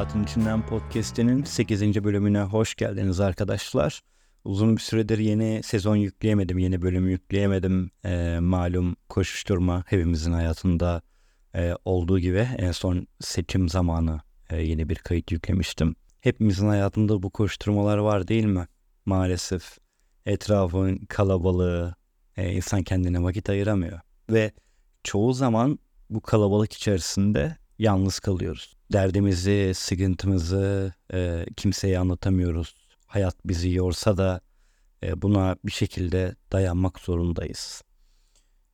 Hayatın İçinden Podcast'inin 8. bölümüne hoş geldiniz arkadaşlar. Uzun bir süredir yeni sezon yükleyemedim, yeni bölüm yükleyemedim. E, malum koşuşturma hepimizin hayatında e, olduğu gibi en son seçim zamanı e, yeni bir kayıt yüklemiştim. Hepimizin hayatında bu koşturmalar var değil mi? Maalesef etrafın kalabalığı, e, insan kendine vakit ayıramıyor. Ve çoğu zaman bu kalabalık içerisinde yalnız kalıyoruz. Derdimizi, sıkıntımızı e, kimseye anlatamıyoruz. Hayat bizi yorsa da e, buna bir şekilde dayanmak zorundayız.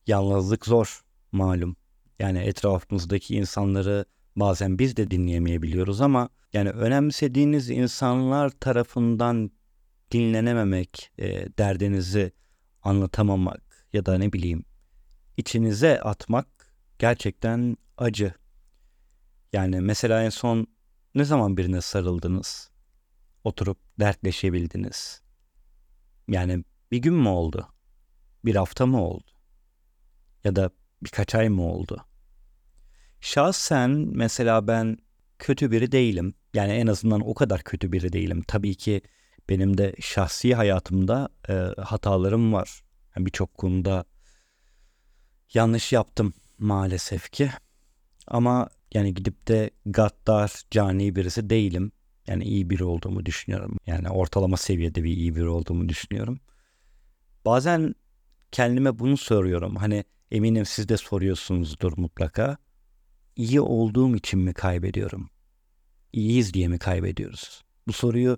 Yalnızlık zor malum. Yani etrafımızdaki insanları bazen biz de dinleyemeyebiliyoruz ama yani önemsediğiniz insanlar tarafından dinlenememek, e, derdinizi anlatamamak ya da ne bileyim içinize atmak gerçekten acı. Yani mesela en son ne zaman birine sarıldınız? Oturup dertleşebildiniz. Yani bir gün mü oldu? Bir hafta mı oldu? Ya da birkaç ay mı oldu? Şahsen mesela ben kötü biri değilim. Yani en azından o kadar kötü biri değilim. Tabii ki benim de şahsi hayatımda e, hatalarım var. Yani Birçok konuda yanlış yaptım maalesef ki. Ama yani gidip de gaddar, cani birisi değilim. Yani iyi biri olduğumu düşünüyorum. Yani ortalama seviyede bir iyi biri olduğumu düşünüyorum. Bazen kendime bunu soruyorum. Hani eminim siz de soruyorsunuzdur mutlaka. İyi olduğum için mi kaybediyorum? İyiyiz diye mi kaybediyoruz? Bu soruyu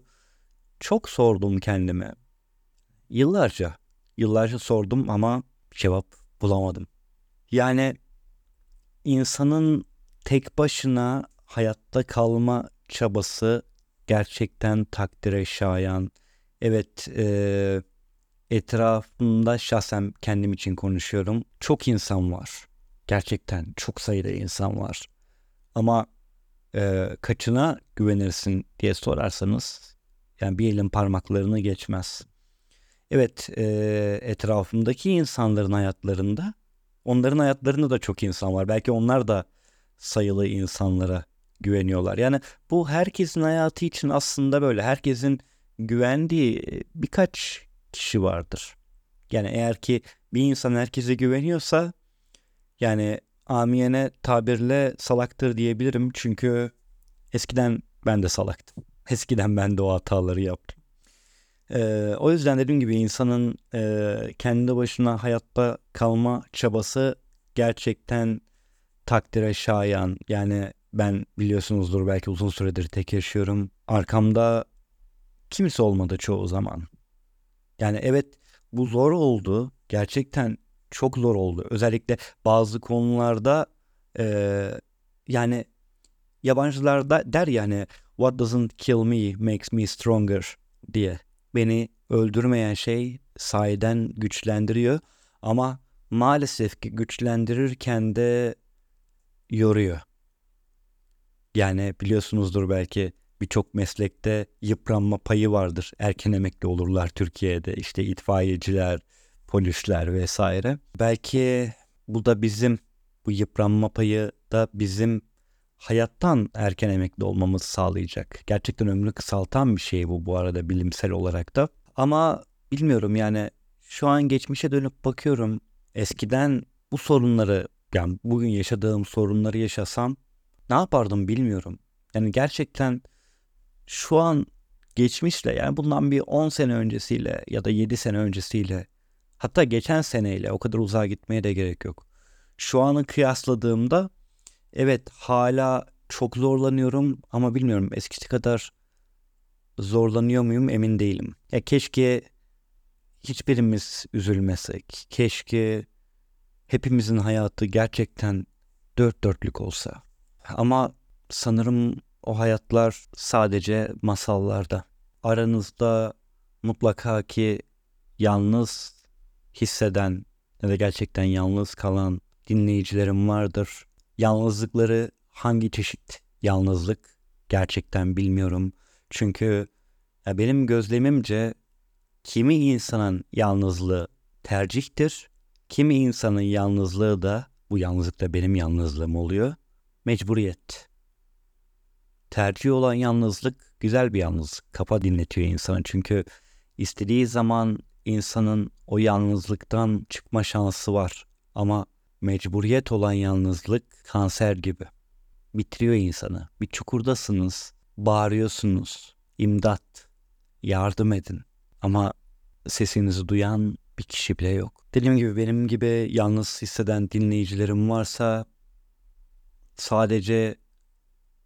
çok sordum kendime. Yıllarca, yıllarca sordum ama cevap bulamadım. Yani insanın tek başına hayatta kalma çabası gerçekten takdire şayan. Evet, e, etrafımda şahsen kendim için konuşuyorum. Çok insan var. Gerçekten çok sayıda insan var. Ama e, kaçına güvenirsin diye sorarsanız yani bir elin parmaklarını geçmez. Evet, e, etrafımdaki insanların hayatlarında onların hayatlarında da çok insan var. Belki onlar da sayılı insanlara güveniyorlar. Yani bu herkesin hayatı için aslında böyle. Herkesin güvendiği e, birkaç kişi vardır. Yani eğer ki bir insan herkese güveniyorsa yani amiyene tabirle salaktır diyebilirim. Çünkü eskiden ben de salaktım. Eskiden ben de o hataları yaptım. Ee, o yüzden dediğim gibi insanın e, kendi başına hayatta kalma çabası gerçekten takdire şayan. Yani ben biliyorsunuzdur belki uzun süredir tek yaşıyorum. Arkamda kimse olmadı çoğu zaman. Yani evet bu zor oldu. Gerçekten çok zor oldu. Özellikle bazı konularda e, yani yabancılar da der yani what doesn't kill me makes me stronger diye. Beni öldürmeyen şey sahiden güçlendiriyor. Ama maalesef ki güçlendirirken de yoruyor. Yani biliyorsunuzdur belki birçok meslekte yıpranma payı vardır. Erken emekli olurlar Türkiye'de. İşte itfaiyeciler, polisler vesaire. Belki bu da bizim bu yıpranma payı da bizim hayattan erken emekli olmamızı sağlayacak. Gerçekten ömrü kısaltan bir şey bu bu arada bilimsel olarak da. Ama bilmiyorum yani şu an geçmişe dönüp bakıyorum. Eskiden bu sorunları yani bugün yaşadığım sorunları yaşasam ne yapardım bilmiyorum. Yani gerçekten şu an geçmişle yani bundan bir 10 sene öncesiyle ya da 7 sene öncesiyle hatta geçen seneyle o kadar uzağa gitmeye de gerek yok. Şu anı kıyasladığımda evet hala çok zorlanıyorum ama bilmiyorum eskisi kadar zorlanıyor muyum emin değilim. Ya keşke hiçbirimiz üzülmesek. Keşke hepimizin hayatı gerçekten dört dörtlük olsa. Ama sanırım o hayatlar sadece masallarda. Aranızda mutlaka ki yalnız hisseden ya da gerçekten yalnız kalan dinleyicilerim vardır. Yalnızlıkları hangi çeşit yalnızlık gerçekten bilmiyorum. Çünkü benim gözlemimce kimi insanın yalnızlığı tercihtir, kimi insanın yalnızlığı da bu yalnızlık da benim yalnızlığım oluyor. Mecburiyet. tercih olan yalnızlık güzel bir yalnızlık. Kafa dinletiyor insanı çünkü istediği zaman insanın o yalnızlıktan çıkma şansı var. Ama mecburiyet olan yalnızlık kanser gibi. Bitiriyor insanı. Bir çukurdasınız, bağırıyorsunuz. İmdat, yardım edin. Ama sesinizi duyan bir kişi bile yok. Dediğim gibi benim gibi yalnız hisseden dinleyicilerim varsa sadece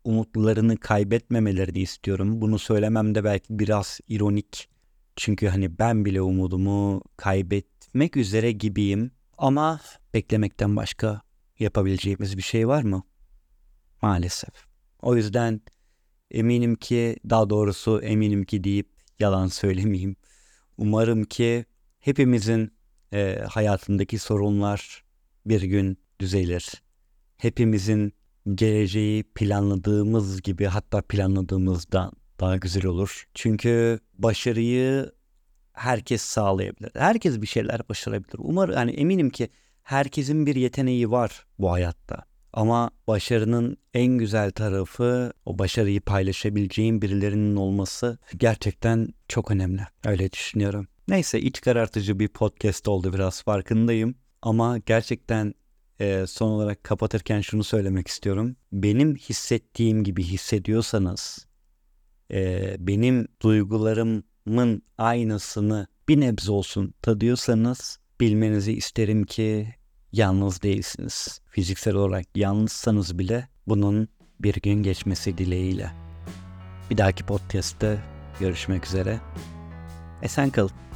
umutlarını kaybetmemelerini istiyorum. Bunu söylemem de belki biraz ironik. Çünkü hani ben bile umudumu kaybetmek üzere gibiyim. Ama beklemekten başka yapabileceğimiz bir şey var mı? Maalesef. O yüzden eminim ki daha doğrusu eminim ki deyip yalan söylemeyeyim. Umarım ki hepimizin e, hayatındaki sorunlar bir gün düzelir. Hepimizin geleceği planladığımız gibi hatta planladığımızdan daha güzel olur. Çünkü başarıyı herkes sağlayabilir. Herkes bir şeyler başarabilir. Umarım yani eminim ki herkesin bir yeteneği var bu hayatta. Ama başarının en güzel tarafı o başarıyı paylaşabileceğin birilerinin olması gerçekten çok önemli. Öyle düşünüyorum. Neyse iç karartıcı bir podcast oldu biraz farkındayım. Ama gerçekten e, son olarak kapatırken şunu söylemek istiyorum. Benim hissettiğim gibi hissediyorsanız e, benim duygularımın aynısını bir nebze olsun tadıyorsanız bilmenizi isterim ki yalnız değilsiniz. Fiziksel olarak yalnızsanız bile bunun bir gün geçmesi dileğiyle. Bir dahaki podcast'te görüşmek üzere. Esen kalın.